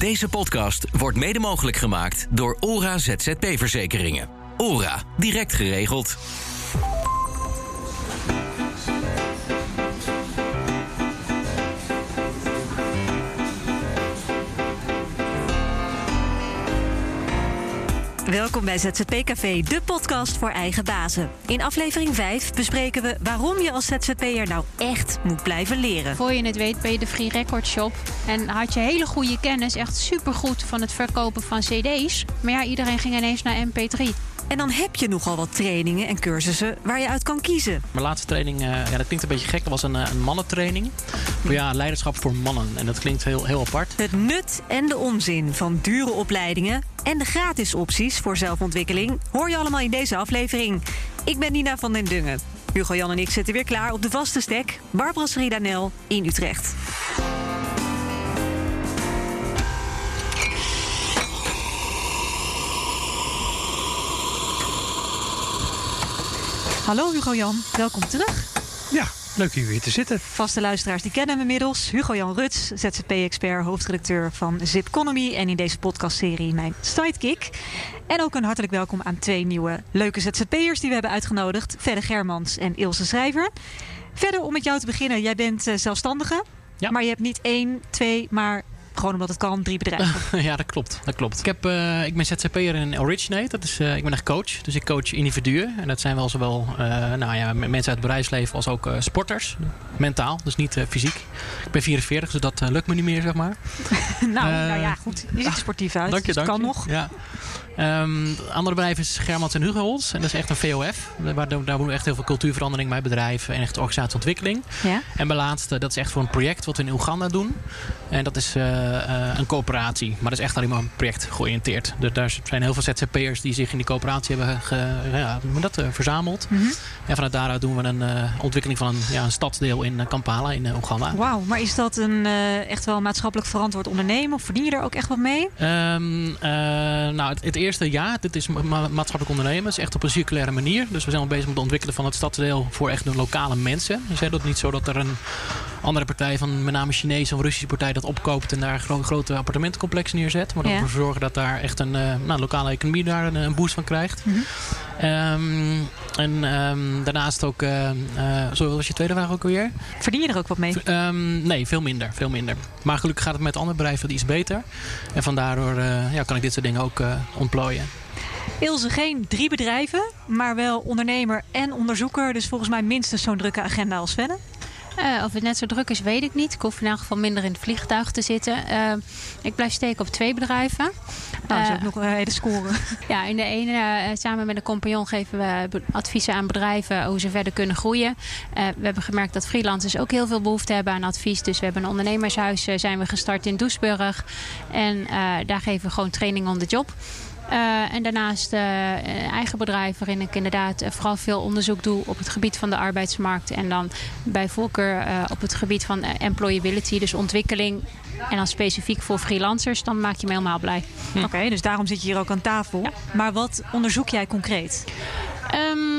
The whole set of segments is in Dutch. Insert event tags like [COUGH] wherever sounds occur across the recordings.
Deze podcast wordt mede mogelijk gemaakt door ORA ZZP-verzekeringen. ORA, direct geregeld. Welkom bij ZZP Café, de podcast voor eigen bazen. In aflevering 5 bespreken we waarom je als ZZP'er nou echt moet blijven leren. Voor je het weet ben je de Free Record Shop. En had je hele goede kennis, echt supergoed van het verkopen van cd's. Maar ja, iedereen ging ineens naar mp3. En dan heb je nogal wat trainingen en cursussen waar je uit kan kiezen. Mijn laatste training, uh, ja, dat klinkt een beetje gek, dat was een, uh, een mannentraining. Voor ja, leiderschap voor mannen. En dat klinkt heel, heel apart. Het nut en de onzin van dure opleidingen en de gratis opties voor zelfontwikkeling hoor je allemaal in deze aflevering. Ik ben Nina van den Dungen. Hugo Jan en ik zitten weer klaar op de vaste stek. Barbara Sridanel in Utrecht. Hallo Hugo Jan, welkom terug. Ja, leuk hier weer te zitten. Vaste luisteraars die kennen hem inmiddels. Hugo Jan Ruts, ZZP-expert, hoofdredacteur van Zip Economy en in deze podcastserie mijn sidekick. En ook een hartelijk welkom aan twee nieuwe leuke ZZP'ers die we hebben uitgenodigd. Verder Germans en Ilse Schrijver. Verder om met jou te beginnen, jij bent uh, zelfstandige. Ja. Maar je hebt niet één, twee, maar gewoon omdat het kan, drie bedrijven. [LAUGHS] ja, dat klopt. Dat klopt. Ik, heb, uh, ik ben ZZP'er in Originate. Dat is, uh, ik ben echt coach. Dus ik coach individuen. En dat zijn wel zowel uh, nou ja, mensen uit het bedrijfsleven als ook sporters. Mentaal, dus niet fysiek. Ik ben 44, dus dat lukt me niet meer, zeg maar. [LAUGHS] nou, nou ja, goed. Je ziet er sportief uit. Dank je, dus dank kan je. nog. Ja. Um, het andere bedrijf is Germans en Hugoholz. En dat is echt een VOF. Daar, daar doen we echt heel veel cultuurverandering bij bedrijven. En echt organisatieontwikkeling. Ja. En mijn laatste, dat is echt voor een project wat we in Oeganda doen. En dat is uh, uh, een coöperatie. Maar dat is echt alleen maar een project georiënteerd. Dus daar zijn heel veel ZZP'ers die zich in die coöperatie hebben ge, ja, dat, uh, verzameld. Mhm. Mm -hmm. En vanuit daaruit doen we een ontwikkeling van een, ja, een stadsdeel in Kampala in Oeganda. Wauw, maar is dat een echt wel maatschappelijk verantwoord ondernemen? Of verdien je er ook echt wat mee? Um, nou, het, het eerste ja, dit is ma maatschappelijk ondernemen. Echt op een circulaire manier. Dus we zijn al bezig met het ontwikkelen van het stadsdeel voor echt de lokale mensen. Dus het is niet zo dat er een andere partij van met name Chinese of Russische partij dat opkoopt en daar een gro grote appartementencomplex neerzet. Maar Ja. ervoor zorgen dat daar echt een uh, nou, lokale economie daar een, een boost van krijgt. Mhm. Um, en um, daarnaast ook, uh, wat was je tweede vraag ook alweer? Verdien je er ook wat mee? Um, nee, veel minder, veel minder. Maar gelukkig gaat het met andere bedrijven iets beter. En vandaar ja, kan ik dit soort dingen ook ontplooien. Ilse, geen drie bedrijven, maar wel ondernemer en onderzoeker. Dus volgens mij minstens zo'n drukke agenda als Svenne. Uh, of het net zo druk is, weet ik niet. Ik hoef in elk geval minder in het vliegtuig te zitten. Uh, ik blijf steken op twee bedrijven. Nou, dat is ook nog een hele score. [LAUGHS] Ja, in de ene, samen met een compagnon, geven we adviezen aan bedrijven hoe ze verder kunnen groeien. We hebben gemerkt dat freelancers ook heel veel behoefte hebben aan advies. Dus we hebben een ondernemershuis zijn we gestart in Doesburg. En daar geven we gewoon training on the job. Uh, en daarnaast uh, een eigen bedrijf waarin ik inderdaad uh, vooral veel onderzoek doe op het gebied van de arbeidsmarkt. En dan bij voorkeur op het gebied van employability, dus ontwikkeling. En dan specifiek voor freelancers, dan maak je me helemaal blij. Hm. Oké, okay, dus daarom zit je hier ook aan tafel. Ja. Maar wat onderzoek jij concreet? Um,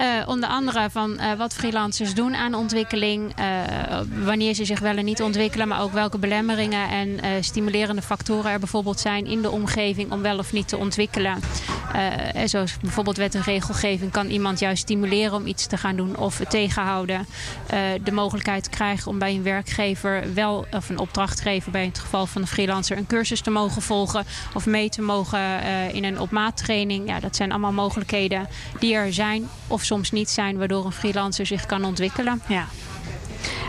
Uh, onder andere van uh, wat freelancers doen aan ontwikkeling. Uh, wanneer ze zich wel en niet ontwikkelen. Maar ook welke belemmeringen en stimulerende factoren er bijvoorbeeld zijn in de omgeving om wel of niet te ontwikkelen. Zoals bijvoorbeeld wet en regelgeving kan iemand juist stimuleren om iets te gaan doen of tegenhouden. de mogelijkheid krijgen om bij een werkgever wel of een opdrachtgever bij het geval van een freelancer een cursus te mogen volgen. Of mee te mogen in een op maat training. Ja, dat zijn allemaal mogelijkheden die er zijn of soms niet zijn, waardoor een freelancer zich kan ontwikkelen. Ja.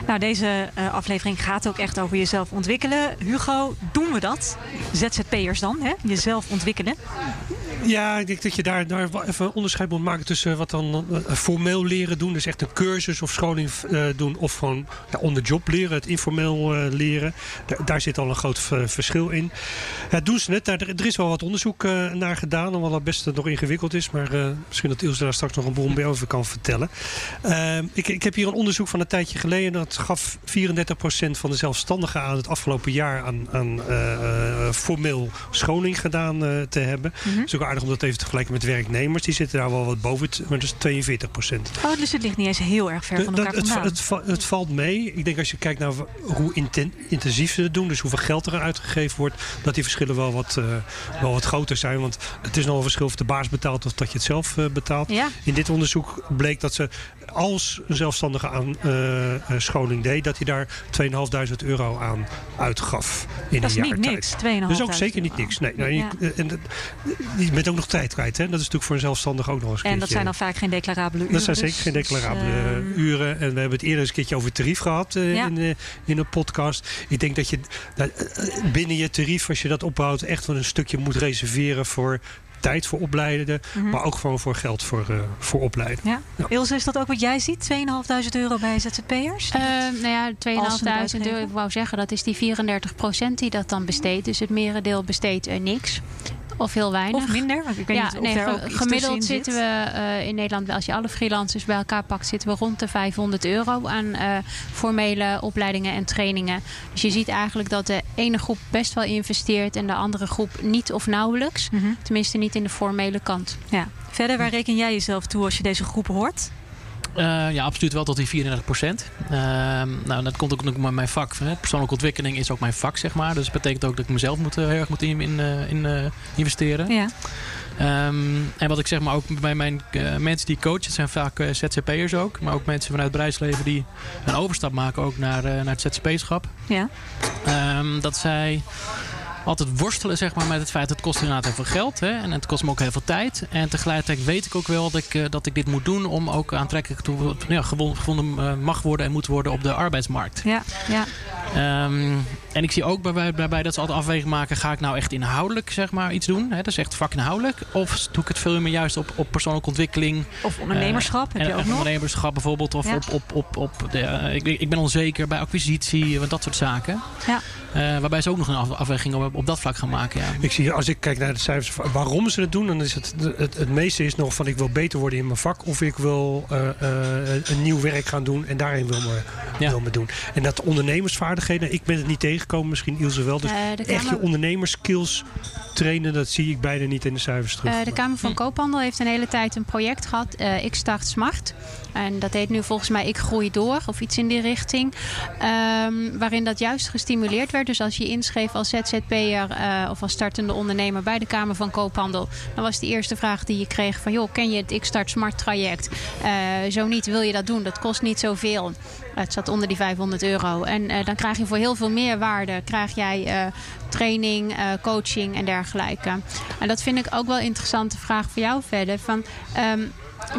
Nou, deze aflevering gaat ook echt over jezelf ontwikkelen. Hugo, doen we dat? ZZP'ers dan, hè? Jezelf ontwikkelen? Ja, ik denk dat je daar, daar even onderscheid moet maken tussen wat dan uh, formeel leren doen. Dus echt een cursus of scholing uh, doen. Of gewoon ja, on the job leren, het informeel uh, leren. Daar, daar, zit al een groot verschil in. Ja, doen ze het. Daar, er is wel wat onderzoek naar gedaan. Hoewel dat best nog ingewikkeld is. Maar misschien dat Ilse daar straks nog een boel over kan vertellen. Ik, ik, heb hier een onderzoek van een tijdje geleden. Dat gaf 34% van de zelfstandigen aan het afgelopen jaar aan, aan formeel scholing gedaan te hebben. Mhm. Ook aardig om dat even te vergelijken met werknemers. Die zitten daar wel wat boven, het, maar dat is 42 procent. Oh, dus het ligt niet eens heel erg ver van elkaar het, vandaan. het, het, het valt mee. Ik denk als je kijkt naar hoe inten, intensief ze het doen, dus hoeveel geld er uitgegeven wordt, dat die verschillen wel wat, uh, wel wat groter zijn. Want het is nog een verschil of de baas betaalt of dat je het zelf uh, betaalt. Ja. In dit onderzoek bleek dat ze als een zelfstandige aan uh, scholing deed, dat hij daar 2.500 euro aan uitgaf in dat een jaar is niet niks, 2.500 Dat is ook zeker niet niks. Nee, nou, Ja. je, en, je bent ook nog tijd kwijt. Hè? Dat is natuurlijk voor een zelfstandige ook nog eens een En dat zijn dan vaak geen declarabele uren. dat zijn dus- zeker geen dus, declarabele uren. En we hebben het eerder eens een keertje over tarief gehad eh, Ja. in, eh, in een podcast. Ik denk dat je eh, binnen je tarief, als je dat opbouwt, echt wel een stukje moet reserveren voor tijd voor opleiden. mhm. Maar ook gewoon voor geld voor, eh, voor opleiden. Ja. Ja. Ilse, is dat ook wat jij ziet? 2.500 euro bij ZZP'ers? Eh, nou ja, Als ze 2.500 het euro. Ik wou zeggen, dat is die 34% die dat dan besteedt. Dus het merendeel besteedt eh, niks. Of heel weinig. Of minder? Want ik weet ja, niet of nee, daar ook gemiddeld zitten zit. we eh, in Nederland, als je alle freelancers bij elkaar pakt, zitten we rond de 500 euro aan eh, formele opleidingen en trainingen. Dus je ziet eigenlijk dat de ene groep best wel investeert en de andere groep niet of nauwelijks. Mhm. Tenminste, niet in de formele kant. Ja. Verder, waar reken jij jezelf toe als je deze groep hoort? Eh, ja, absoluut wel tot die 34 procent. nou, dat komt ook met mijn vak. Hè. Persoonlijke ontwikkeling is ook mijn vak, zeg maar. Dus dat betekent ook dat ik mezelf moet, eh, heel erg moet in, in, eh, in investeren. Ja. Ehm, en wat ik zeg maar ook bij mijn mensen die coachen, zijn vaak ZZP'ers ook. Maar ook mensen vanuit het bedrijfsleven die een overstap maken ook naar, naar het ZZP-schap. Ja. Ehm, dat zij altijd worstelen zeg maar, met het feit dat het kost inderdaad heel veel geld. Hè, en het kost me ook heel veel tijd. En tegelijkertijd weet ik ook wel dat ik, eh, dat ik dit moet doen om ook aantrekkelijk toe, ja, gevonden eh, mag worden en moet worden op de arbeidsmarkt. Ja. Ja. Ehm, en ik zie ook bij, bij, bij dat ze altijd afweging maken, ga ik nou echt inhoudelijk zeg maar, iets doen? Hè, dat is echt vakinhoudelijk. Of doe ik het veel meer juist op, op persoonlijke ontwikkeling? Of ondernemerschap heb en, je ook nog. ondernemerschap bijvoorbeeld. Of Ja. op, op, op, op de, eh, ik, ik ben onzeker bij acquisitie, eh, dat soort zaken. Ja. Eh, waarbij ze ook nog een af- afweging op, op dat vlak gaan maken. Ja. Ik zie, als ik kijk naar de cijfers waarom ze het doen, dan is het, het, het meeste is nog van ik wil beter worden in mijn vak of ik wil eh, eh, een nieuw werk gaan doen en daarin wil me, Ja. wil me doen. En dat ondernemersvaardigheden, ik ben het niet tegengekomen, misschien Ilse wel. Dus Eh, de echt je Kamer- ondernemerskills trainen, dat zie ik bijna niet in de cijfers terug. Eh, de Kamer van Koophandel heeft een hele tijd een project gehad, eh, Ik Start Smart. En dat heet nu volgens mij Ik Groei Door of iets in die richting. Ehm, waarin dat juist gestimuleerd werd. Dus als je inschreef als ZZP'er eh, of als startende ondernemer bij de Kamer van Koophandel. Dan was de eerste vraag die je kreeg van joh, ken je het Ik Start Smart traject? Eh, zo niet, wil je dat doen? Dat kost niet zoveel. Het zat onder die 500 euro. En eh, dan krijg je voor heel veel meer waarde. Krijg jij training, coaching en dergelijke. En dat vind ik ook wel een interessante vraag voor jou verder. Van, ehm,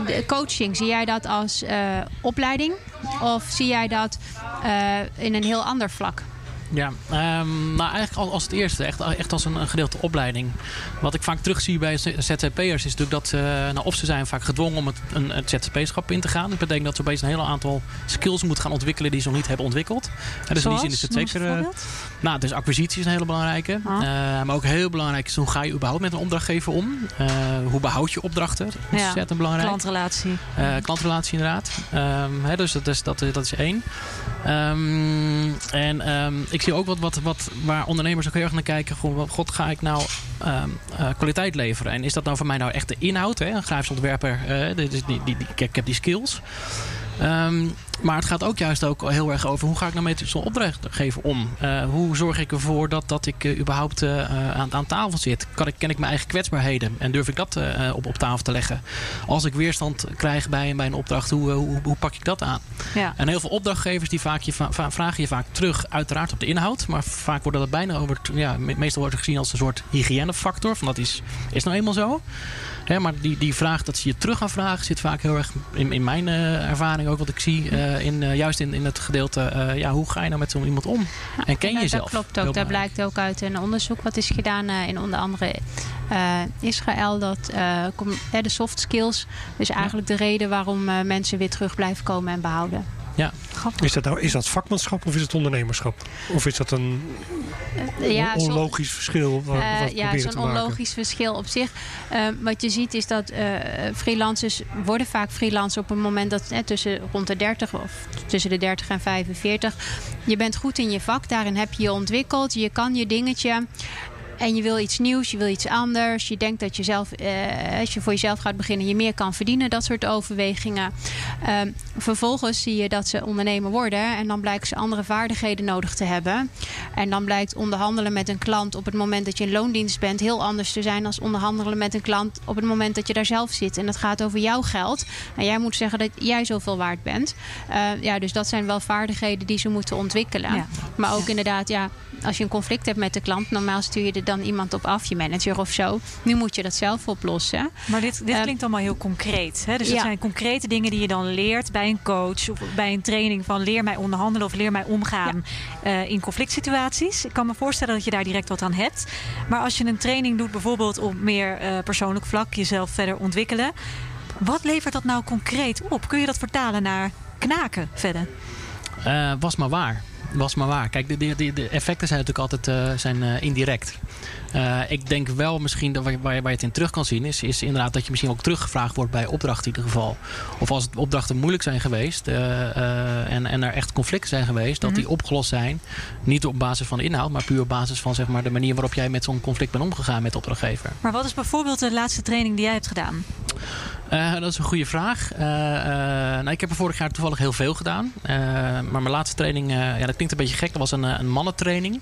de coaching, zie jij dat als eh, opleiding? Of zie jij dat eh, in een heel ander vlak? Ja, ehm, nou eigenlijk al- als het eerste, echt, echt als een, een gedeelte opleiding. Wat ik vaak terugzie bij ZZP'ers is natuurlijk dat ze, nou, of ze zijn vaak gedwongen om het, een, het ZZP-schap in te gaan. Dat betekent dat ze opeens een heel aantal skills moeten gaan ontwikkelen die ze nog niet hebben ontwikkeld. En dus in die zin is het zeker. eh, nou, dus acquisitie is een hele belangrijke. Ah. Eh, maar ook heel belangrijk is hoe ga je überhaupt met een opdrachtgever om? Eh, hoe behoud je opdrachten? Ontzettend belangrijk. Klantrelatie. Klantrelatie inderdaad. Ehm, dus dat is, dat, dat is één. Ehm, en ehm, ik zie ook wat, wat, wat waar ondernemers ook heel erg naar kijken. Gewoon, god, ga ik nou ehm, eh, kwaliteit leveren? En is dat nou voor mij nou echt de inhoud? Hè? Een grafisch ontwerper, is die, die, die, ik heb die skills. Ehm, maar het gaat ook juist ook heel erg over hoe ga ik nou met zo'n opdrachtgever om? Eh, hoe zorg ik ervoor dat, dat ik eh, überhaupt eh, aan, aan tafel zit? Kan ik, ken ik mijn eigen kwetsbaarheden en durf ik dat op, op tafel te leggen? Als ik weerstand krijg bij, bij een opdracht, hoe, hoe, hoe pak ik dat aan? Ja. En heel veel opdrachtgevers die vaak je, va- vragen je vaak terug, uiteraard op de inhoud. Maar vaak wordt dat bijna over, ja, me- meestal wordt het gezien als een soort hygiënefactor. Van dat is, is nou eenmaal zo. Hè, maar die, die vraag dat ze je terug gaan vragen zit vaak heel erg in, in mijn eh, ervaring ook wat ik zie. eh, in, eh, juist in, in het gedeelte, ja, hoe ga je nou met zo'n iemand om? En ken je jezelf? Dat klopt ook. Dat blijkt ook uit een onderzoek wat is gedaan in onder andere Israël. Dat de soft skills, dus eigenlijk de reden waarom mensen weer terug blijven komen en behouden. Ja. Grappig. Is dat nou is dat vakmanschap of is het ondernemerschap? Of is dat een Eh, ja, zo- onlogisch verschil? Wat, Eh, wat we ja, zo'n onlogisch verschil op zich. Eh, wat je ziet is dat eh, freelancers worden vaak freelance op een moment dat eh, tussen rond de 30 of tussen de 30 en 45. Je bent goed in je vak, daarin heb je je ontwikkeld, je kan je dingetje. En je wil iets nieuws, je wil iets anders. Je denkt dat je zelf, eh, als je voor jezelf gaat beginnen, je meer kan verdienen. Dat soort overwegingen. Ehm, vervolgens zie je dat ze ondernemer worden. En dan blijken ze andere vaardigheden nodig te hebben. En dan blijkt onderhandelen met een klant op het moment dat je in loondienst bent heel anders te zijn dan onderhandelen met een klant op het moment dat je daar zelf zit. En het gaat over jouw geld. En jij moet zeggen dat jij zoveel waard bent. Uh, ja, dus dat zijn wel vaardigheden die ze moeten ontwikkelen. Ja. Maar ook inderdaad, ja, als je een conflict hebt met de klant, normaal stuur je er dan iemand op af, je manager of zo. Nu moet je dat zelf oplossen. Maar dit, dit Eh, klinkt allemaal heel concreet. Hè? Dus dat ja. zijn concrete dingen die je dan leert bij een coach of bij een training van leer mij onderhandelen of leer mij omgaan eh, in conflict situaties. Ik kan me voorstellen dat je daar direct wat aan hebt. Maar als je een training doet, bijvoorbeeld op meer eh, persoonlijk vlak, jezelf verder ontwikkelen. Wat levert dat nou concreet op? Kun je dat vertalen naar knaken verder? Eh, was maar waar. Was maar waar. Kijk, de, de, de- effecten zijn natuurlijk altijd eh, zijn, eh, indirect. Eh, ik denk wel misschien dat waar, je- waar, je- het in terug kan zien, is, is inderdaad dat je misschien ook teruggevraagd wordt bij opdrachten in ieder geval. Of als opdrachten moeilijk zijn geweest eh, eh, en, en er echt conflicten zijn geweest, dat die opgelost zijn. Niet op basis van de inhoud, maar puur op basis van zeg maar, de manier waarop jij met zo'n conflict bent omgegaan met de opdrachtgever. Maar wat is bijvoorbeeld de laatste training die jij hebt gedaan? Dat is een goede vraag. Nou, ik heb er vorig jaar toevallig heel veel gedaan. Maar mijn laatste training, ja, dat klinkt een beetje gek. Dat was een, een mannentraining.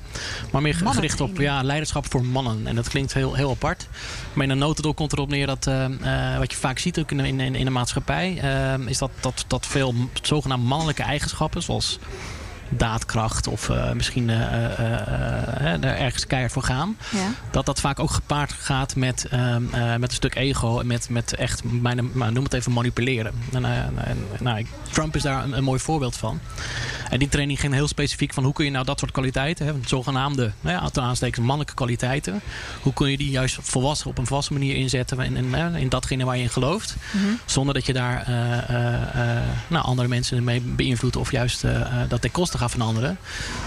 Maar meer ge- gericht op ja, leiderschap voor mannen. En dat klinkt heel, heel apart. Maar in een notendop komt erop neer dat eh, eh, wat je vaak ziet ook in, in, in de maatschappij, eh, is dat, dat, dat veel zogenaamde mannelijke eigenschappen, zoals daadkracht of eh, misschien eh, er ergens keihard voor gaan Ja. dat dat vaak ook gepaard gaat met, ehm, eh, met een stuk ego en met, met echt, mijn, maar noem het even manipuleren. En, en, nou, Trump is daar een, een mooi voorbeeld van. En die training ging heel specifiek van hoe kun je nou dat soort kwaliteiten, hè, zogenaamde, nou ja, ten aanstekens mannelijke kwaliteiten, hoe kun je die juist volwassen, op een volwassen manier inzetten in, in, in datgene waar je in gelooft, zonder dat je daar nou, andere mensen mee beïnvloedt of juist dat ten koste van anderen.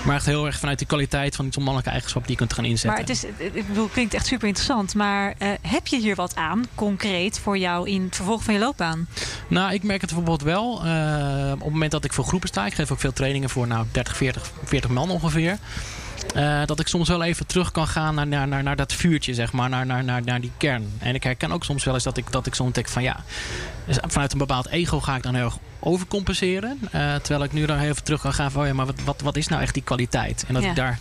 Maar echt heel erg vanuit die kwaliteit van die mannelijke eigenschappen die je kunt gaan inzetten. Maar het, is, ik bedoel, het klinkt echt super interessant. Maar eh, heb je hier wat aan, concreet, voor jou in het vervolg van je loopbaan? Nou, ik merk het bijvoorbeeld wel. eh, op het moment dat ik voor groepen sta, ik geef ook veel trainingen voor nou, 30, 40, 40 man ongeveer. Eh, dat ik soms wel even terug kan gaan naar, naar, naar, naar dat vuurtje, zeg maar, naar, naar, naar, naar die kern. En ik herken ook soms wel eens dat ik, dat ik zo'n denk van ja, dus vanuit een bepaald ego ga ik dan heel erg overcompenseren. eh, terwijl ik nu dan even terug kan gaan van ja, maar wat, wat, wat is nou echt die kwaliteit? En dat Ja. ik daar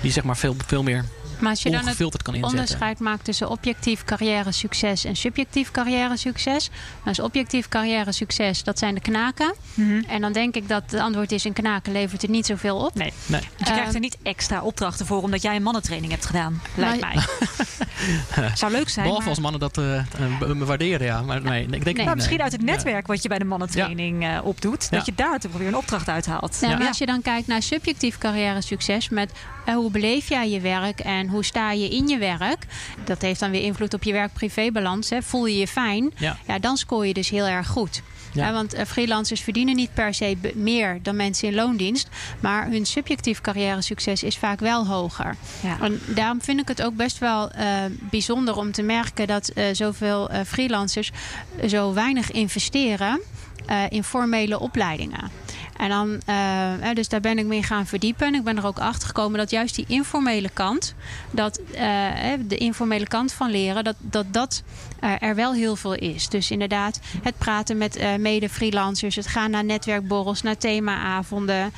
die zeg maar veel, veel meer Maar als je dan het ongefilterd kan inzetten. onderscheid maakt tussen objectief carrière succes en subjectief carrière succes. Dus objectief carrière succes, dat zijn de knaken. En dan denk ik dat het antwoord is: een knaken levert het niet zoveel op. Nee. Nee. Want je krijgt er niet extra opdrachten voor omdat jij een mannentraining hebt gedaan, lijkt Maar- mij. [LAUGHS] Zou leuk zijn. Behalve maar- als mannen dat be- me waarderen, ja. Maar nee, ik denk Nee. niet, Nou, misschien uit het Ja. netwerk wat je bij de mannentraining eh, opdoet, Ja. dat je daar toch weer een opdracht uithaalt. Ja, Ja. maar als je dan kijkt naar subjectief carrière succes met eh, hoe beleef jij je werk en hoe sta je in je werk, dat heeft dan weer invloed op je werk-privé-balans. hè. Voel je je fijn, Ja. ja, dan scoor je dus heel erg goed. Ja. Ja, want eh, freelancers verdienen niet per se meer dan mensen in loondienst. Maar hun subjectief carrière succes is vaak wel hoger. Ja. En daarom vind ik het ook best wel eh, bijzonder om te merken dat eh, zoveel eh, freelancers zo weinig investeren eh, in formele opleidingen. En dan, eh, dus daar ben ik mee gaan verdiepen. En ik ben er ook achter gekomen dat juist die informele kant, dat eh, de informele kant van leren, dat dat, dat eh, er wel heel veel is. Dus inderdaad, het praten met mede-freelancers, het gaan naar netwerkborrels, naar themaavonden.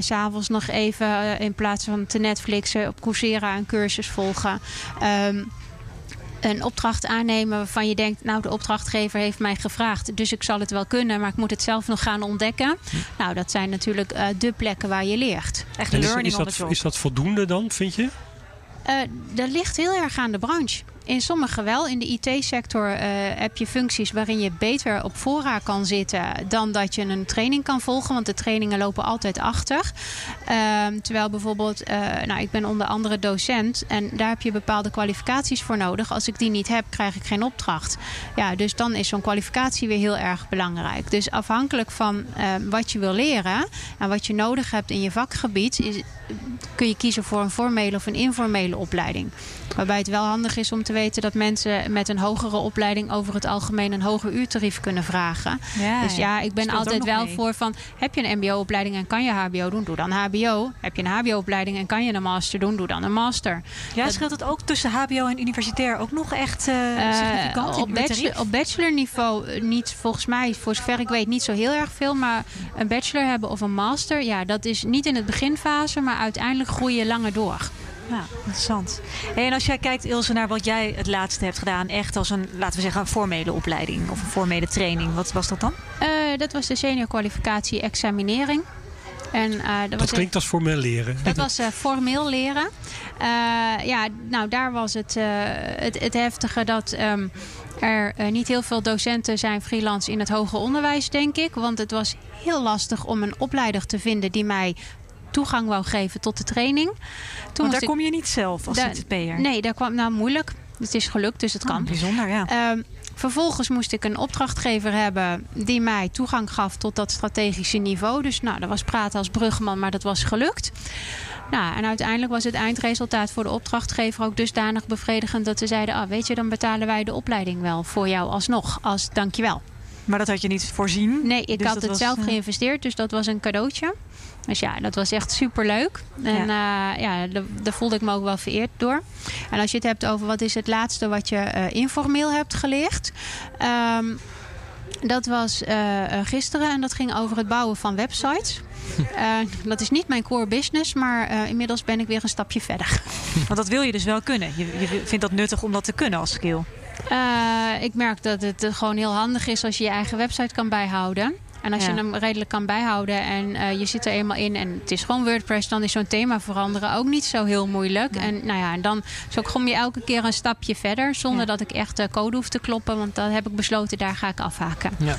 s S'avonds nog even in plaats van te Netflixen op Coursera een cursus volgen. Ehm, een opdracht aannemen waarvan je denkt, nou de opdrachtgever heeft mij gevraagd, dus ik zal het wel kunnen, maar ik moet het zelf nog gaan ontdekken. Nou, dat zijn natuurlijk eh de plekken waar je leert. Echt is, learning is, the dat, is dat voldoende dan, vind je? Eh, dat ligt heel erg aan de branche. In sommige wel. In de IT-sector eh, heb je functies waarin je beter op fora kan zitten dan dat je een training kan volgen. Want de trainingen lopen altijd achter. Ehm, terwijl bijvoorbeeld, eh, nou, ik ben onder andere docent en daar heb je bepaalde kwalificaties voor nodig. Als ik die niet heb, krijg ik geen opdracht. Ja, dus dan is zo'n kwalificatie weer heel erg belangrijk. Dus afhankelijk van eh, wat je wil leren en wat je nodig hebt in je vakgebied, kun je kiezen voor een formele of een informele opleiding. Waarbij het wel handig is om te weten dat mensen met een hogere opleiding over het algemeen een hoger uurtarief kunnen vragen. Ja, dus ja, ik ben altijd wel mee. voor van heb je een MBO-opleiding en kan je HBO doen, doe dan HBO. Heb je een HBO-opleiding en kan je een master doen, doe dan een master. Ja, dat- scheelt het ook tussen HBO en universitair ook nog echt eh Eh, significant op, uurtarief? bachelor, op bachelorniveau eh, niet, volgens mij, voor zover ik weet, niet zo heel erg veel. Maar een bachelor hebben of een master, ja, dat is niet in het beginfase, maar uiteindelijk groei je langer door. Ja, interessant. Hey, en als jij kijkt, Ilse, naar wat jij het laatste hebt gedaan, echt als een, laten we zeggen, een formele opleiding of een formele training, wat was dat dan? Eh, dat was de senior kwalificatie examinering. En, eh, dat Dat was klinkt als formeel leren. Dat was eh, formeel leren. Eh, ja, nou daar was het, eh, het, het heftige dat ehm, er eh, niet heel veel docenten zijn freelance in het hoger onderwijs, denk ik. Want het was heel lastig om een opleider te vinden die mij toegang wou geven tot de training. Toen Want daar ik- kom je niet zelf als ZZP'er. Nee, daar kwam nou moeilijk. Het is gelukt, dus het Ah, kan. bijzonder, ja. Ehm, vervolgens moest ik een opdrachtgever hebben die mij toegang gaf tot dat strategische niveau. Dus nou, dat was praten als brugman, maar dat was gelukt. Nou, en uiteindelijk was het eindresultaat voor de opdrachtgever ook dusdanig bevredigend dat ze zeiden: ah, weet je, dan betalen wij de opleiding wel voor jou alsnog. Als dankjewel. Maar dat had je niet voorzien. Nee, ik Dus had het was, zelf eh, geïnvesteerd, dus dat was een cadeautje. Dus ja, dat was echt super leuk. En ja, ja daar, voelde ik me ook wel vereerd door. En als je het hebt over wat is het laatste wat je eh, informeel hebt geleerd. Ehm, dat was eh, eh, gisteren en dat ging over het bouwen van websites. [LAUGHS] Eh, dat is niet mijn core business, maar eh, inmiddels ben ik weer een stapje verder. Want dat wil je dus wel kunnen. Je, je vindt dat nuttig om dat te kunnen als skill. Eh, ik merk dat het eh, gewoon heel handig is als je je eigen website kan bijhouden. En als Ja. je hem redelijk kan bijhouden en eh, je zit er eenmaal in en het is gewoon WordPress, dan is zo'n thema veranderen ook niet zo heel moeilijk. En nou ja, en dan zo kom je elke keer een stapje verder zonder Ja. dat ik echt code hoef te kloppen, want dan heb ik besloten, daar ga ik afhaken. Ja.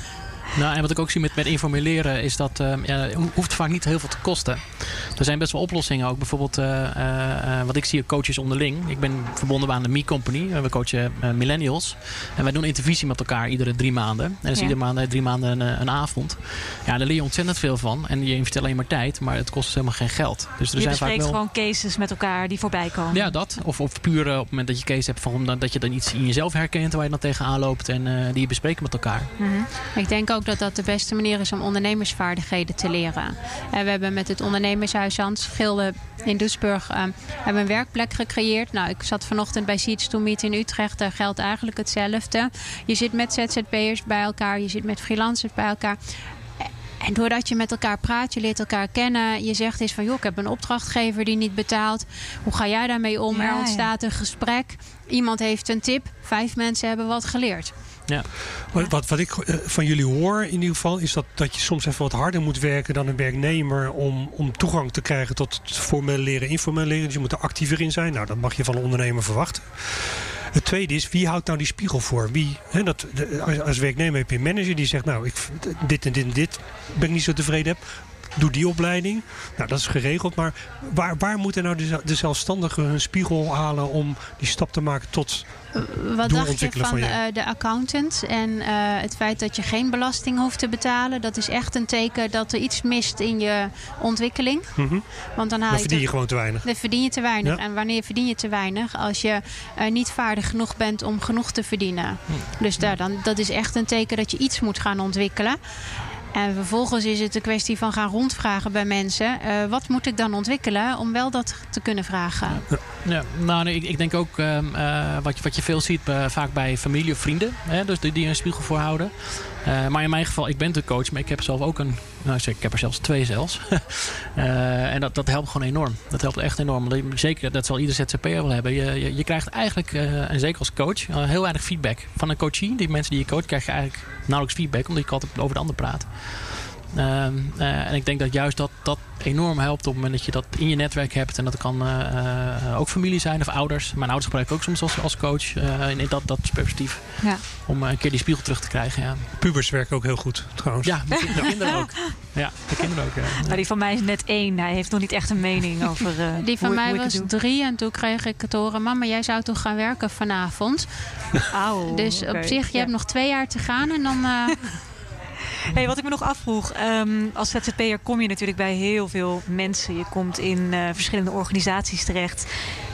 Nou, en wat ik ook zie met, met informeel leren is dat eh, ja, het hoeft vaak niet heel veel te kosten. Er zijn best wel oplossingen ook. Bijvoorbeeld eh, eh, eh, wat ik zie, coaches onderling. Ik ben verbonden aan de Me Company. We coachen millennials. En wij doen intervisie met elkaar iedere drie maanden. En dat is Ja. iedere maand drie maanden een, een avond. Ja, daar leer je ontzettend veel van. En je investeert alleen maar tijd, maar het kost dus helemaal geen geld. Dus er je zijn vaak bespreekt wel... gewoon cases met elkaar die voorbij komen. Ja, dat. Of, of puur op het moment dat je case hebt van dat dat je dan iets in jezelf herkent waar je dan tegenaan loopt en eh, die je bespreekt met elkaar. Mhm. Ik denk ook dat dat de beste manier is om ondernemersvaardigheden te leren. Eh, we hebben met het ondernemershuis Hans Gilde in Doesburg eh, hebben een werkplek gecreëerd. Nou, ik zat vanochtend bij Seeds to Meet in Utrecht. Daar geldt eigenlijk hetzelfde. Je zit met ZZP'ers bij elkaar. Je zit met freelancers bij elkaar. En doordat je met elkaar praat, je leert elkaar kennen. Je zegt eens van, joh, ik heb een opdrachtgever die niet betaalt. Hoe ga jij daarmee om? Ja, er ja. ontstaat een gesprek. Iemand heeft een tip. Vijf mensen hebben wat geleerd. Wat, wat, wat ik eh, van jullie hoor in ieder geval is dat, dat je soms even wat harder moet werken dan een werknemer om, om toegang te krijgen tot het formeel leren, informeel leren. Dus je moet er actiever in zijn. Nou, dat mag je van een ondernemer verwachten. Het tweede is, wie houdt nou die spiegel voor? Wie, hè, dat, als, als werknemer heb je een manager die zegt, nou, ik, dit en dit en dit ben ik niet zo tevreden heb. Doe die opleiding. Nou, dat is geregeld. Maar waar, waar moeten nou de, de zelfstandigen hun spiegel halen om die stap te maken tot Wat dacht je van van eh, de accountant en eh, het feit dat je geen belasting hoeft te betalen? Dat is echt een teken dat er iets mist in je ontwikkeling. Mhm. Want dan haal Dan je, verdien je te, gewoon te weinig. dan verdien je te weinig. Ja. En wanneer verdien je te weinig? Als je eh, niet vaardig genoeg bent om genoeg te verdienen. Dus daar, dan, dat is echt een teken dat je iets moet gaan ontwikkelen. En vervolgens is het een kwestie van gaan rondvragen bij mensen. eh, wat moet ik dan ontwikkelen om wel dat te kunnen vragen? Ja, nou, ik, ik denk ook ehm, eh, wat, je, wat je veel ziet eh, vaak bij familie of vrienden. Hè, dus die, die een spiegel voor houden. Eh, maar in mijn geval, ik ben de coach, maar ik heb zelf ook een. Nou, ik heb er zelfs twee zelfs. [LAUGHS] Eh, en dat, dat helpt gewoon enorm. Dat helpt echt enorm. Zeker, dat zal ieder ZZP'er wel hebben. Je, je, krijgt eigenlijk, eh, en zeker als coach, heel weinig feedback. Van een coachie, die mensen die je coacht, krijg je eigenlijk nauwelijks feedback, omdat je altijd over de ander praat. Ehm, eh, en ik denk dat juist dat, dat enorm helpt op het moment dat je dat in je netwerk hebt. En dat kan eh, eh, ook familie zijn of ouders. Mijn ouders gebruik ik ook soms als, als coach eh, in dat, dat perspectief. Ja. Om een keer die spiegel terug te krijgen. Ja, Pubers werken ook heel goed trouwens. ja de, de kinderen ook. [LAUGHS] Ja, de kinderen ook. Ja. Maar die van mij is net één. Hij heeft nog niet echt een mening over eh, Die van hoe, mij hoe ik was drie en toen kreeg ik het horen... mama, jij zou toch gaan werken vanavond? Auw, [LAUGHS] dus op zich, je Ja. hebt nog twee jaar te gaan en dan... [LAUGHS] Hey, wat ik me nog afvroeg, ehm, als ZZP'er kom je natuurlijk bij heel veel mensen. Je komt in eh, verschillende organisaties terecht.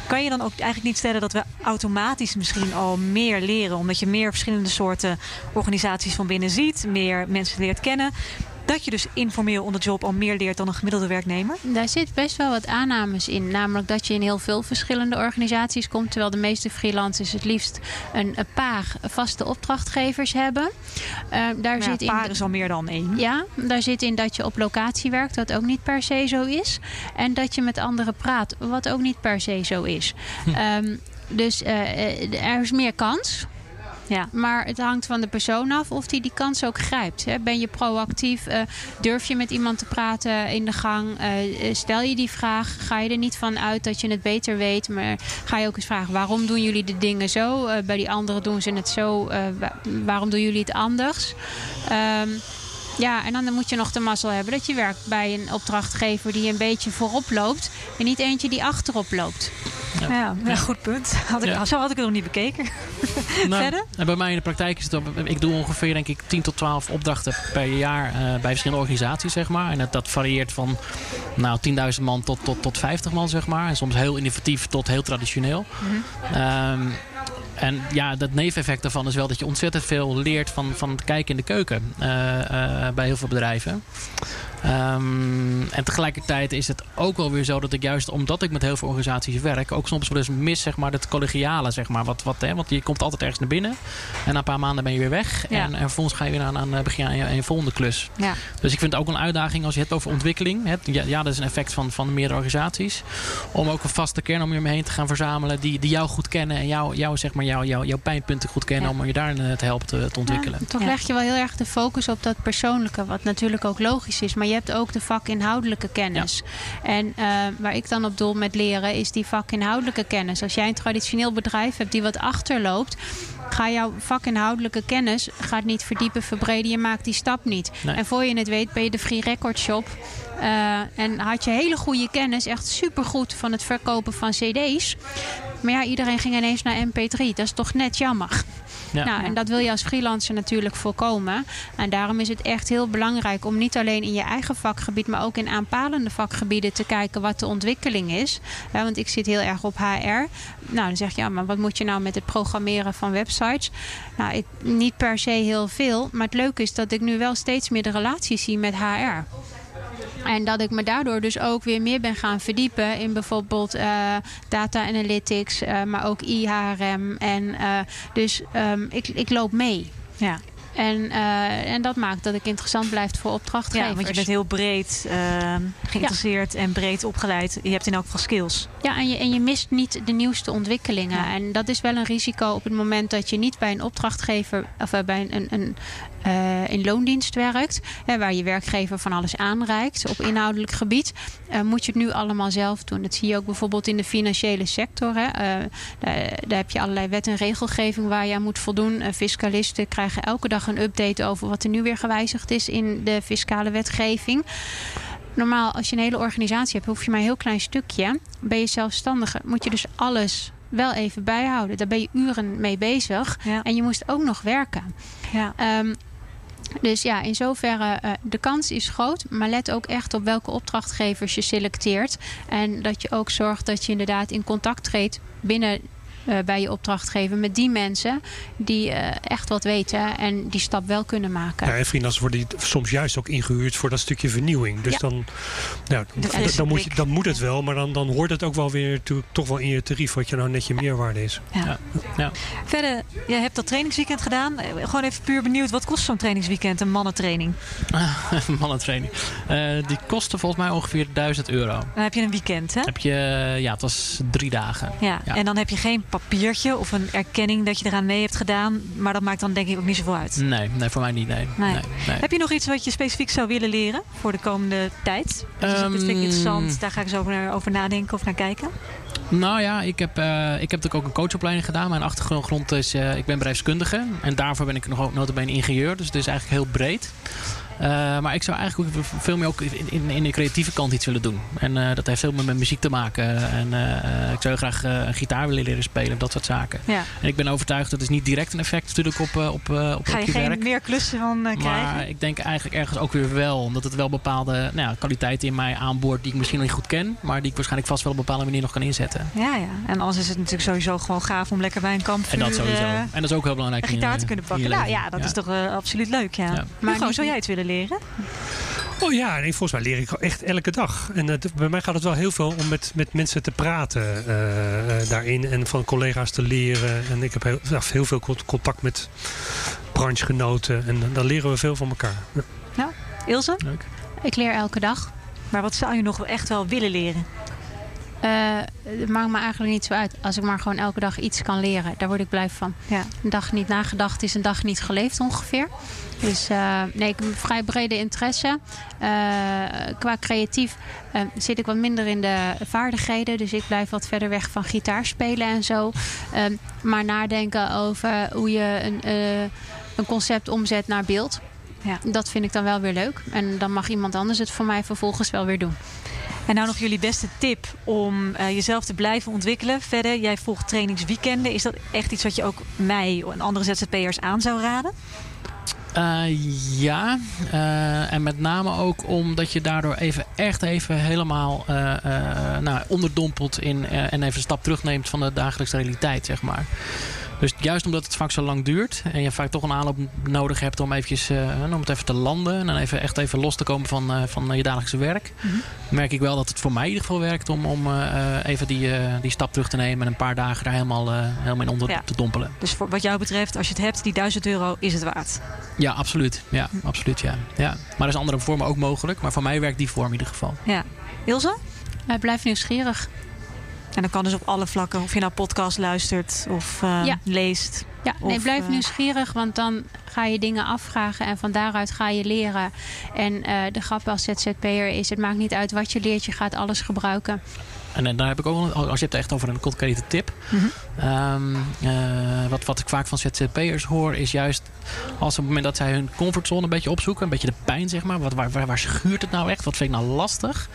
Kan je dan ook eigenlijk niet stellen dat we automatisch misschien al meer leren, omdat je meer verschillende soorten organisaties van binnen ziet, meer mensen leert kennen? Dat je dus informeel onder job al meer leert dan een gemiddelde werknemer? Daar zit best wel wat aannames in. Namelijk dat je in heel veel verschillende organisaties komt. Terwijl de meeste freelancers het liefst een, een paar vaste opdrachtgevers hebben. Uh, daar zit een paar in, is al meer dan één. Ja, daar zit in dat je op locatie werkt, wat ook niet per se zo is. En dat je met anderen praat, wat ook niet per se zo is. Hm. Um, dus uh, er is meer kans. Ja. Maar het hangt van de persoon af of die die kans ook grijpt. Hè. Ben je proactief? Uh, durf je met iemand te praten in de gang? Uh, stel je die vraag? Ga je er niet van uit dat je het beter weet? Maar ga je ook eens vragen: waarom doen jullie de dingen zo? Bij die anderen doen ze het zo. waarom doen jullie het anders? Um, ja, en dan moet je nog de mazzel hebben dat je werkt bij een opdrachtgever die een beetje voorop loopt en niet eentje die achterop loopt. Ja, ja, goed punt. Had ik, Zo had ik het nog niet bekeken. [LAUGHS] Nou, Verder? En bij mij in de praktijk is het, ik doe ongeveer denk ik 10 tot 12 opdrachten per jaar uh, bij verschillende organisaties, zeg maar. En dat, dat varieert van nou, 10.000 man tot, tot, tot 50 man, zeg maar. En soms heel innovatief tot heel traditioneel. Mm -hmm. En ja, dat neveneffect daarvan is wel dat je ontzettend veel leert van, van het kijken in de keuken uh, uh, bij heel veel bedrijven. Um, en tegelijkertijd is het ook wel weer zo dat ik juist omdat ik met heel veel organisaties werk, ook soms wel eens mis zeg maar, het collegiale. Zeg maar, wat, wat, hè, want je komt altijd ergens naar binnen en na een paar maanden ben je weer weg. En, en vervolgens ga je weer aan, aan eh, begin aan je, aan je volgende klus. Ja. Dus ik vind het ook een uitdaging als je het hebt over ontwikkeling. Het, ja, ja, dat is een effect van, van meerdere organisaties. Om ook een vaste kern om je heen te gaan verzamelen die, die jou goed kennen en jou, jou, zeg maar, jou, jou, jouw pijnpunten goed kennen om je daar te helpen te, te ontwikkelen. toch leg je wel heel erg de focus op dat persoonlijke, wat natuurlijk ook logisch is. Maar je hebt ook de vakinhoudelijke kennis. En uh, waar ik dan op doel met leren is die vakinhoudelijke kennis. Als jij een traditioneel bedrijf hebt die wat achterloopt, ga jouw vakinhoudelijke kennis gaat niet verdiepen, verbreden. Je maakt die stap niet. En voor je het weet ben je de Free Record Shop. Uh, en had je hele goede kennis, echt supergoed van het verkopen van CD's. Maar ja, iedereen ging ineens naar MP3. Dat is toch net jammer. Ja. Nou, en dat wil je als freelancer natuurlijk voorkomen. En daarom is het echt heel belangrijk om niet alleen in je eigen vakgebied, maar ook in aanpalende vakgebieden te kijken wat de ontwikkeling is. Ja, want ik zit heel erg op HR. Nou, dan zeg je, ja, maar wat moet je nou met het programmeren van websites? Nou, ik, niet per se heel veel. Maar het leuke is dat ik nu wel steeds meer de relatie zie met HR. En dat ik me daardoor dus ook weer meer ben gaan verdiepen in bijvoorbeeld uh, data analytics, uh, maar ook IHRM. En uh, dus um, ik, ik loop mee. Ja. En, uh, en dat maakt dat ik interessant blijf voor opdrachtgevers. Ja, want je bent heel breed uh, geïnteresseerd ja. en breed opgeleid. Je hebt in elk geval skills. Ja, en je, en je mist niet de nieuwste ontwikkelingen. Ja. En dat is wel een risico op het moment dat je niet bij een opdrachtgever of bij een, een, uh, in loondienst werkt, hè, waar je werkgever van alles aanreikt op inhoudelijk gebied, moet je het nu allemaal zelf doen. Dat zie je ook bijvoorbeeld in de financiële sector. Hè. Daar, daar, heb je allerlei wet en regelgeving waar je aan moet voldoen. fiscalisten krijgen elke dag een update over wat er nu weer gewijzigd is in de fiscale wetgeving normaal, als je een hele organisatie hebt, hoef je maar een heel klein stukje. Ben je zelfstandige, moet je dus alles wel even bijhouden. Daar ben je uren mee bezig. Ja. En je moest ook nog werken. Ja. Um, dus ja, in zoverre, uh, de kans is groot. Maar let ook echt op welke opdrachtgevers je selecteert. En dat je ook zorgt dat je inderdaad in contact treedt binnen uh, bij je opdrachtgever met die mensen die uh, echt wat weten en die stap wel kunnen maken. Ja, en freelancers worden soms juist ook ingehuurd voor dat stukje vernieuwing. Dus ja. dan, nou, dan, dan, moet je, dan moet het wel, maar dan, dan hoort het ook wel weer toch wel in je tarief wat je nou net je meerwaarde is. Ja. Ja. Verder, je hebt dat trainingsweekend gedaan. Gewoon even puur benieuwd, wat kost zo'n trainingsweekend, een mannentraining? [LAUGHS] mannentraining. Uh, die kostte volgens mij ongeveer 1000 euro. Dan heb je een weekend, hè? Heb je, ja, het was drie dagen. Ja, en dan heb je geen papiertje of een erkenning dat je eraan mee hebt gedaan. Maar dat maakt dan denk ik ook niet zoveel uit. Nee, nee voor mij niet. Nee. Nee. Nee, Heb je nog iets wat je specifiek zou willen leren voor de komende tijd? Dat is um, interessant. Daar ga ik zo over, over nadenken of naar kijken. Nou ja, ik heb, uh, ik heb natuurlijk ook een coachopleiding gedaan. Mijn achtergrond is, uh, ik ben bedrijfskundige. En daarvoor ben ik nog ook notabene ingenieur. Dus het is eigenlijk heel breed. Eh, maar ik zou eigenlijk ook veel meer ook in, in, in, de creatieve kant iets willen doen. En uh, dat heeft veel meer met muziek te maken. En uh, ik zou graag een gitaar willen leren spelen, dat soort zaken. Ja. En ik ben overtuigd dat is niet direct een effect natuurlijk op, op, op, op Ga je, je geen werk. meer klussen van krijgen? Maar ik denk eigenlijk ergens ook weer wel. Omdat het wel bepaalde nou ja, kwaliteiten in mij aanboort die ik misschien nog niet goed ken. Maar die ik waarschijnlijk vast wel op een bepaalde manier nog kan inzetten. Ja, ja. En anders is het natuurlijk sowieso gewoon gaaf om lekker bij een kampvuur... En dat sowieso. en dat is ook heel belangrijk. Een gitaar te kunnen pakken. Nou ja, dat is toch absoluut leuk, ja. ja. Maar Hugo, zou jij het willen leren? Oh ja, nee, volgens mij leer ik echt elke dag. En uh, bij mij gaat het wel heel veel om met, met mensen te praten uh, uh, daarin. En van collega's te leren. En ik heb heel, heel veel contact met branchegenoten. En dan leren we veel van elkaar. Ja, ja. Ilse? Leuk. Ik leer elke dag. Maar wat zou je nog echt wel willen leren? Uh, het maakt me eigenlijk niet zo uit. Als ik maar gewoon elke dag iets kan leren. Daar word ik blij van. Ja. Een dag niet nagedacht is een dag niet geleefd ongeveer. Dus uh, nee, ik heb een vrij brede interesse. Uh, qua creatief zit ik wat minder in de vaardigheden. Dus ik blijf wat verder weg van gitaar spelen en zo. maar nadenken over hoe je een, een concept omzet naar beeld. Ja. Dat vind ik dan wel weer leuk. En dan mag iemand anders het voor mij vervolgens wel weer doen. En nou nog jullie beste tip om uh, jezelf te blijven ontwikkelen. Verder, jij volgt trainingsweekenden. Is dat echt iets wat je ook mij en andere ZZP'ers aan zou raden? Uh, ja, uh, en met name ook omdat je daardoor even echt even helemaal uh, nou, onderdompelt in en even een stap terugneemt van de dagelijkse realiteit, zeg maar. Dus juist omdat het vaak zo lang duurt en je vaak toch een aanloop nodig hebt om, eventjes, uh, om het even te landen en dan even, echt even los te komen van, uh, van je dagelijkse werk, mm -hmm. merk ik wel dat het voor mij in ieder geval werkt om, om uh, even die, die stap terug te nemen en een paar dagen daar helemaal, helemaal in onder ja. te dompelen. Dus voor, wat jou betreft, als je het hebt, die 1000 euro is het waard? Ja, absoluut. Ja, absoluut ja. ja. Maar er is andere vormen ook mogelijk, maar voor mij werkt die vorm in ieder geval. Ja. Ilse? blijf nieuwsgierig. En dat kan dus op alle vlakken. Of je nou podcast luistert of uh, ja. leest. Ja, nee, of, blijf uh, nieuwsgierig. Want dan ga je dingen afvragen. En van daaruit ga je leren. En uh, de grap als ZZP'er is... het maakt niet uit wat je leert. Je gaat alles gebruiken. En, en daar heb ik ook als je het echt over een concrete tip. Mm -hmm. um, uh, wat, wat ik vaak van ZZP'ers hoor, is juist als op het moment dat zij hun comfortzone een beetje opzoeken, een beetje de pijn zeg maar, wat, waar, waar, waar schuurt het nou echt, wat vind ik nou lastig,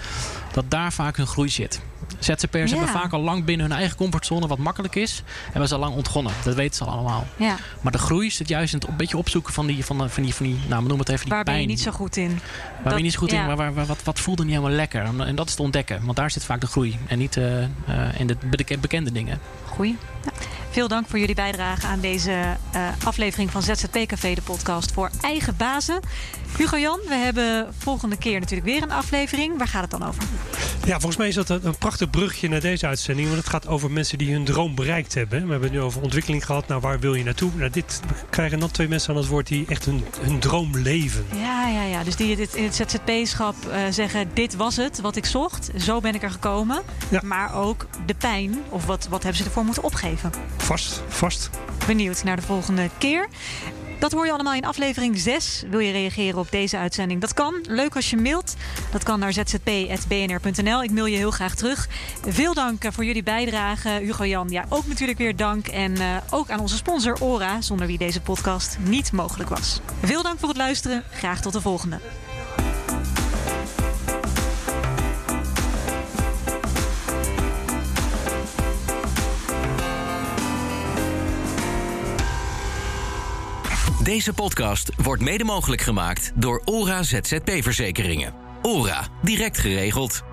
dat daar vaak hun groei zit. ZZP'ers ja. hebben vaak al lang binnen hun eigen comfortzone wat makkelijk is. Hebben ze al lang ontgonnen. Dat weten ze allemaal. Ja. Maar de groei zit juist in het een beetje opzoeken van die, van, van die, van die nou, noem het even die waar pijn. ben je niet zo goed in? Waar dat, ben je niet zo goed ja. in? Waar, waar, waar, wat, wat voelde niet helemaal lekker? En dat is te ontdekken. Want daar zit vaak de groei. En niet uh, uh, in de bekende dingen. Goeie. Ja. Veel dank voor jullie bijdrage aan deze uh, aflevering van ZZP Café, de podcast voor eigen bazen. Hugo Jan, we hebben volgende keer natuurlijk weer een aflevering. Waar gaat het dan over? Ja, volgens mij is dat een, prachtig brugje naar deze uitzending. Want het gaat over mensen die hun droom bereikt hebben. We hebben het nu over ontwikkeling gehad. Nou, waar wil je naartoe? Nou, dit krijgen dan twee mensen aan het woord die echt hun, hun droom leven. Ja, ja, ja. Dus die dit in het ZZP-schap uh, zeggen: Dit was het wat ik zocht. Zo ben ik er gekomen. Ja. Maar ook de pijn. Of wat, wat hebben ze ervoor moeten opgeven? Vast, vast. Benieuwd naar de volgende keer. Dat hoor je allemaal in aflevering 6. Wil je reageren op deze uitzending? Dat kan. Leuk als je mailt. Dat kan naar zzp.bnr.nl. Ik mail je heel graag terug. Veel dank voor jullie bijdrage. Hugo Jan, ja, ook natuurlijk weer dank. En uh, ook aan onze sponsor Ora, zonder wie deze podcast niet mogelijk was. Veel dank voor het luisteren. Graag tot de volgende. Deze podcast wordt mede mogelijk gemaakt door ORA ZZP Verzekeringen. ORA, direct geregeld.